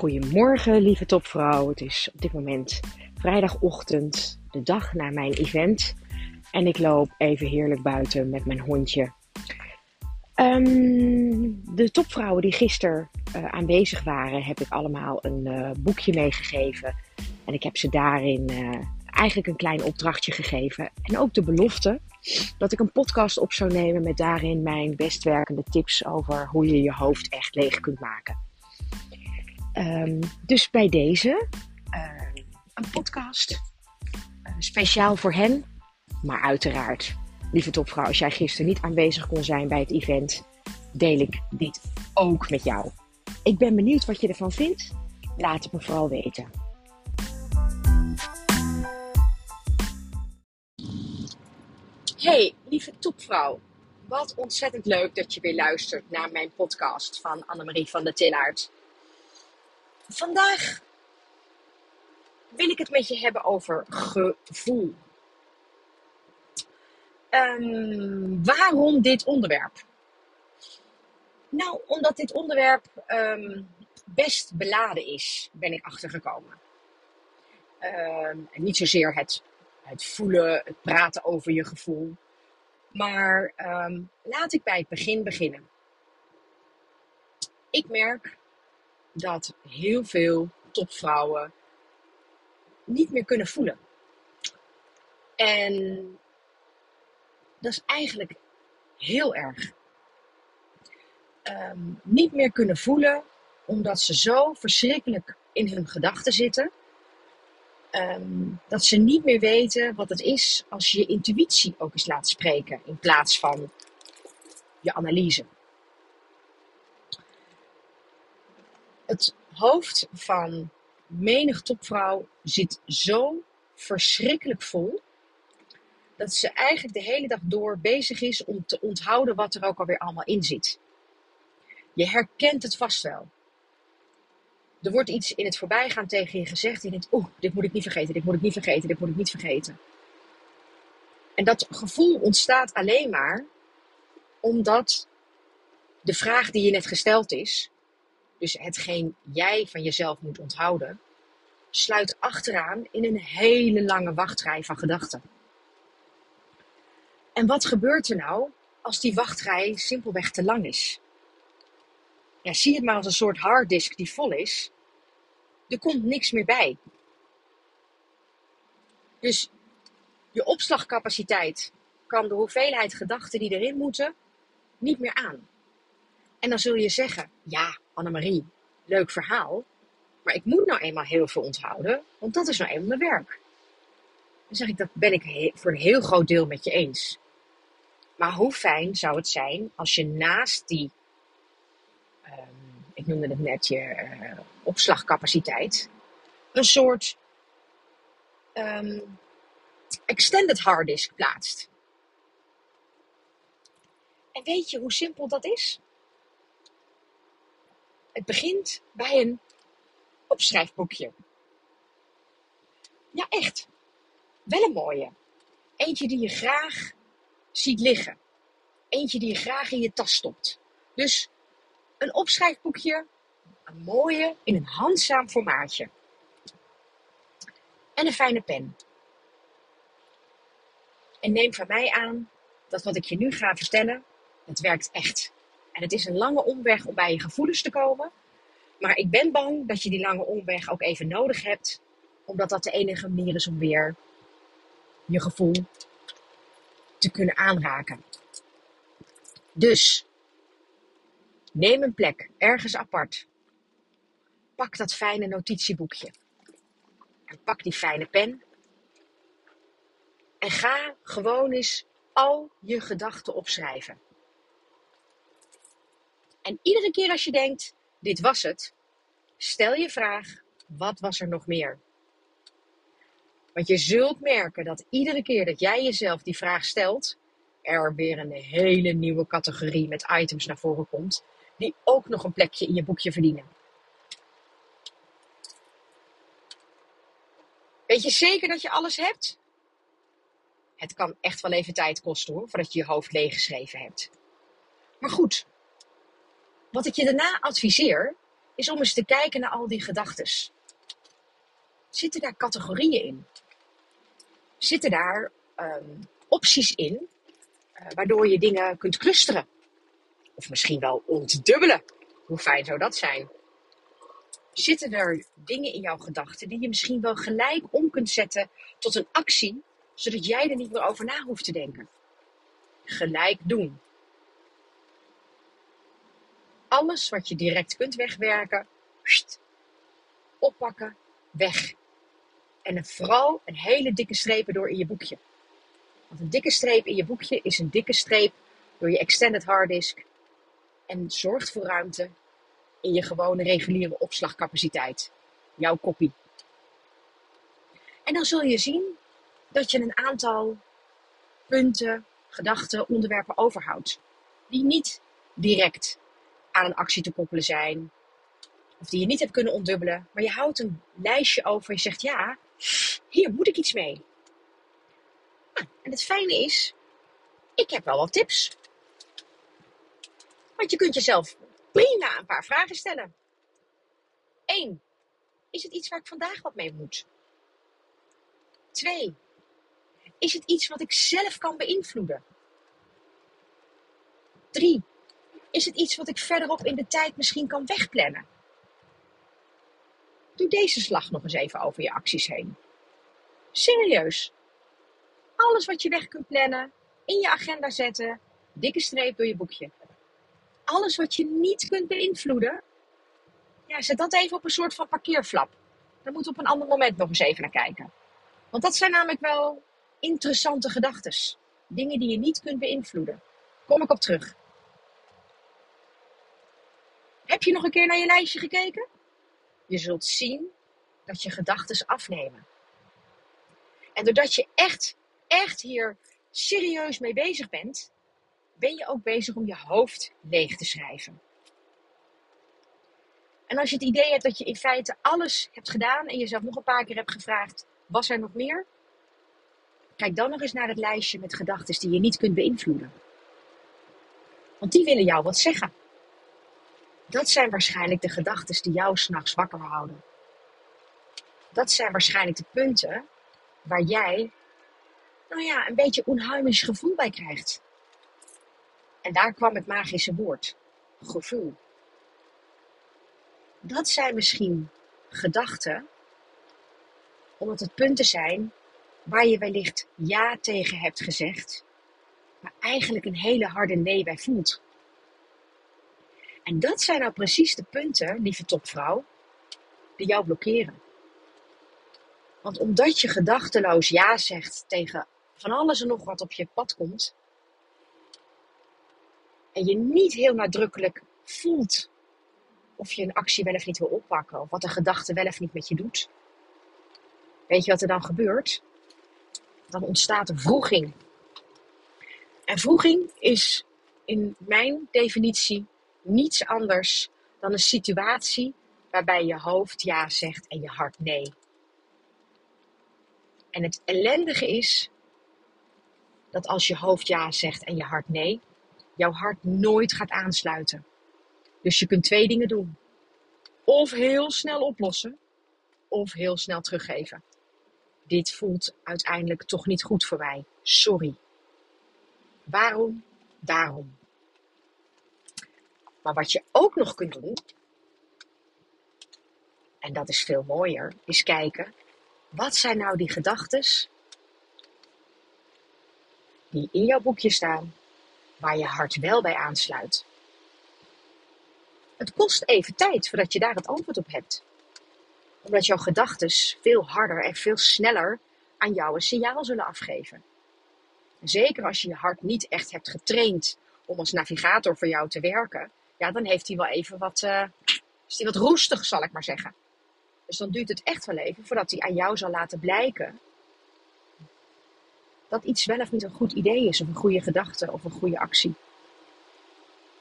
Goedemorgen, lieve topvrouw. Het is op dit moment vrijdagochtend, de dag na mijn event. En ik loop even heerlijk buiten met mijn hondje. Ehm, de topvrouwen die gisteren uh, aanwezig waren, heb ik allemaal een uh, boekje meegegeven. En ik heb ze daarin uh, eigenlijk een klein opdrachtje gegeven. En ook de belofte dat ik een podcast op zou nemen met daarin mijn best werkende tips over hoe je je hoofd echt leeg kunt maken. Um, dus bij deze uh, een podcast uh, speciaal voor hen, maar uiteraard, lieve topvrouw, als jij gisteren niet aanwezig kon zijn bij het event, deel ik dit ook met jou. Ik ben benieuwd wat je ervan vindt. Laat het me vooral weten. Hey, lieve topvrouw. Wat ontzettend leuk dat je weer luistert naar mijn podcast van Annemarie van der Tillaert. Vandaag wil ik het met je hebben over gevoel. Um, waarom dit onderwerp? Nou, omdat dit onderwerp um, best beladen is, ben ik achtergekomen. En niet zozeer het, het voelen, het praten over je gevoel. Maar laat ik bij het begin beginnen. Ik merk dat heel veel topvrouwen niet meer kunnen voelen. En dat is eigenlijk heel erg. Um, niet meer kunnen voelen omdat ze zo verschrikkelijk in hun gedachten zitten. Um, dat ze niet meer weten wat het is als je je intuïtie ook eens laat spreken in plaats van je analyse. Het hoofd van menig topvrouw zit zo verschrikkelijk vol. Dat ze eigenlijk de hele dag door bezig is om te onthouden wat er ook alweer allemaal in zit. Je herkent het vast wel. Er wordt iets in het voorbijgaan tegen je gezegd. En je denkt, oeh, dit moet ik niet vergeten, dit moet ik niet vergeten, dit moet ik niet vergeten. En dat gevoel ontstaat alleen maar omdat de vraag die je net gesteld is, dus hetgeen jij van jezelf moet onthouden, sluit achteraan in een hele lange wachtrij van gedachten. En wat gebeurt er nou als die wachtrij simpelweg te lang is? Ja, zie het maar als een soort harddisk die vol is. Er komt niks meer bij. Dus je opslagcapaciteit kan de hoeveelheid gedachten die erin moeten niet meer aan. En dan zul je zeggen, ja, Annemarie, leuk verhaal. Maar ik moet nou eenmaal heel veel onthouden, want dat is nou eenmaal mijn werk. Dan zeg ik, dat ben ik voor een heel groot deel met je eens. Maar hoe fijn zou het zijn als je naast die, um, ik noemde het net je uh, opslagcapaciteit, een soort um, extended hard disk plaatst. En weet je hoe simpel dat is? Het begint bij een opschrijfboekje. Ja, echt. Wel een mooie. Eentje die je graag ziet liggen. Eentje die je graag in je tas stopt. Dus een opschrijfboekje, een mooie, in een handzaam formaatje. En een fijne pen. En neem van mij aan dat wat ik je nu ga vertellen, het werkt echt. Het is een lange omweg om bij je gevoelens te komen. Maar ik ben bang dat je die lange omweg ook even nodig hebt. Omdat dat de enige manier is om weer je gevoel te kunnen aanraken. Dus, neem een plek ergens apart. Pak dat fijne notitieboekje. En pak die fijne pen. En ga gewoon eens al je gedachten opschrijven. En iedere keer als je denkt, dit was het, stel je vraag, wat was er nog meer? Want je zult merken dat iedere keer dat jij jezelf die vraag stelt, er weer een hele nieuwe categorie met items naar voren komt, die ook nog een plekje in je boekje verdienen. Weet je zeker dat je alles hebt? Het kan echt wel even tijd kosten hoor, voordat je je hoofd leeggeschreven hebt. Maar goed, wat ik je daarna adviseer, is om eens te kijken naar al die gedachten. Zitten daar categorieën in? Zitten daar um, opties in uh, waardoor je dingen kunt clusteren? Of misschien wel ontdubbelen. Hoe fijn zou dat zijn? Zitten er dingen in jouw gedachten die je misschien wel gelijk om kunt zetten tot een actie, zodat jij er niet meer over na hoeft te denken? Gelijk doen. Alles wat je direct kunt wegwerken, oppakken, weg. En vooral een hele dikke streep door in je boekje. Want een dikke streep in je boekje is een dikke streep door je extended harddisk en zorgt voor ruimte in je gewone reguliere opslagcapaciteit. Jouw kopie. En dan zul je zien dat je een aantal punten, gedachten, onderwerpen overhoudt. Die niet direct aan een actie te koppelen zijn. Of die je niet hebt kunnen ontdubbelen. Maar je houdt een lijstje over. Je zegt ja, hier moet ik iets mee. Nou, en het fijne is, ik heb wel wat tips. Want je kunt jezelf prima een paar vragen stellen. 1. Is het iets waar ik vandaag wat mee moet? 2. Is het iets wat ik zelf kan beïnvloeden? 3. Is het iets wat ik verderop in de tijd misschien kan wegplannen? Doe deze slag nog eens even over je acties heen. Serieus. Alles wat je weg kunt plannen, in je agenda zetten, dikke streep door je boekje alles wat je niet kunt beïnvloeden, ja, zet dat even op een soort van parkeerflap. Daar moeten we op een ander moment nog eens even naar kijken. Want dat zijn namelijk wel interessante gedachten. Dingen die je niet kunt beïnvloeden. Kom ik op terug. Heb je nog een keer naar je lijstje gekeken? Je zult zien dat je gedachten afnemen. En doordat je echt, echt hier serieus mee bezig bent, ben je ook bezig om je hoofd leeg te schrijven. En als je het idee hebt dat je in feite alles hebt gedaan en jezelf nog een paar keer hebt gevraagd, was er nog meer? Kijk dan nog eens naar het lijstje met gedachten die je niet kunt beïnvloeden. Want die willen jou wat zeggen. Dat zijn waarschijnlijk de gedachten die jou s'nachts wakker houden. Dat zijn waarschijnlijk de punten waar jij, nou ja, een beetje onheimisch gevoel bij krijgt. En daar kwam het magische woord: gevoel. Dat zijn misschien gedachten, omdat het punten zijn waar je wellicht ja tegen hebt gezegd, maar eigenlijk een hele harde nee bij voelt. En dat zijn nou precies de punten, lieve topvrouw, die jou blokkeren. Want omdat je gedachteloos ja zegt tegen van alles en nog wat op je pad komt, en je niet heel nadrukkelijk voelt of je een actie wel of niet wil oppakken, of wat een gedachte wel of niet met je doet, weet je wat er dan gebeurt? Dan ontstaat een vroeging. En vroeging is in mijn definitie niets anders dan een situatie waarbij je hoofd ja zegt en je hart nee. En het ellendige is dat als je hoofd ja zegt en je hart nee, jouw hart nooit gaat aansluiten. Dus je kunt twee dingen doen. Of heel snel oplossen, of heel snel teruggeven. Dit voelt uiteindelijk toch niet goed voor mij. Sorry. Waarom? Daarom. Maar wat je ook nog kunt doen, en dat is veel mooier, is kijken, wat zijn nou die gedachten die in jouw boekje staan, waar je hart wel bij aansluit. Het kost even tijd voordat je daar het antwoord op hebt. Omdat jouw gedachten veel harder en veel sneller aan jou een signaal zullen afgeven. Zeker als je je hart niet echt hebt getraind om als navigator voor jou te werken, ja, dan heeft hij wel even wat, uh, is hij wat roestig, zal ik maar zeggen. Dus dan duurt het echt wel even voordat hij aan jou zal laten blijken dat iets wel of niet een goed idee is, of een goede gedachte, of een goede actie.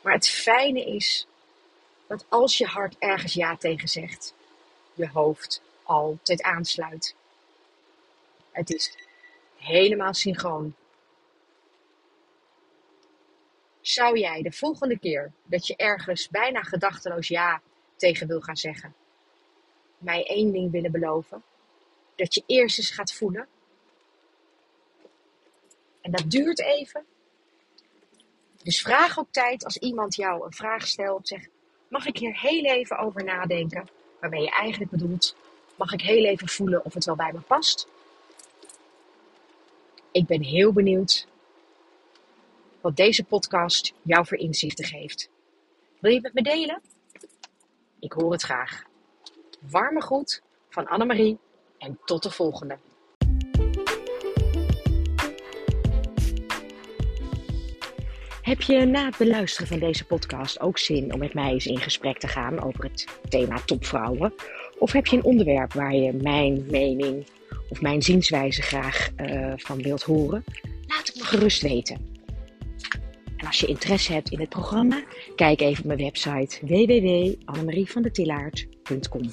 Maar het fijne is dat als je hart ergens ja tegen zegt, je hoofd altijd aansluit. Het is helemaal synchroon. Zou jij de volgende keer dat je ergens bijna gedachteloos ja tegen wil gaan zeggen. Mij één ding willen beloven. Dat je eerst eens gaat voelen. En dat duurt even. Dus vraag ook tijd als iemand jou een vraag stelt. Zeg, mag ik hier heel even over nadenken? Waarmee je eigenlijk bedoelt, mag ik heel even voelen of het wel bij me past? Ik ben heel benieuwd wat deze podcast jou voor inzichten geeft. Wil je het met me delen? Ik hoor het graag. Warme groet van Annemarie en tot de volgende. Heb je na het beluisteren van deze podcast ook zin om met mij eens in gesprek te gaan over het thema topvrouwen? Of heb je een onderwerp waar je mijn mening of mijn zienswijze graag uh, van wilt horen? Laat het me gerust weten. En als je interesse hebt in het programma, kijk even op mijn website www.annemarievandetillaert.com.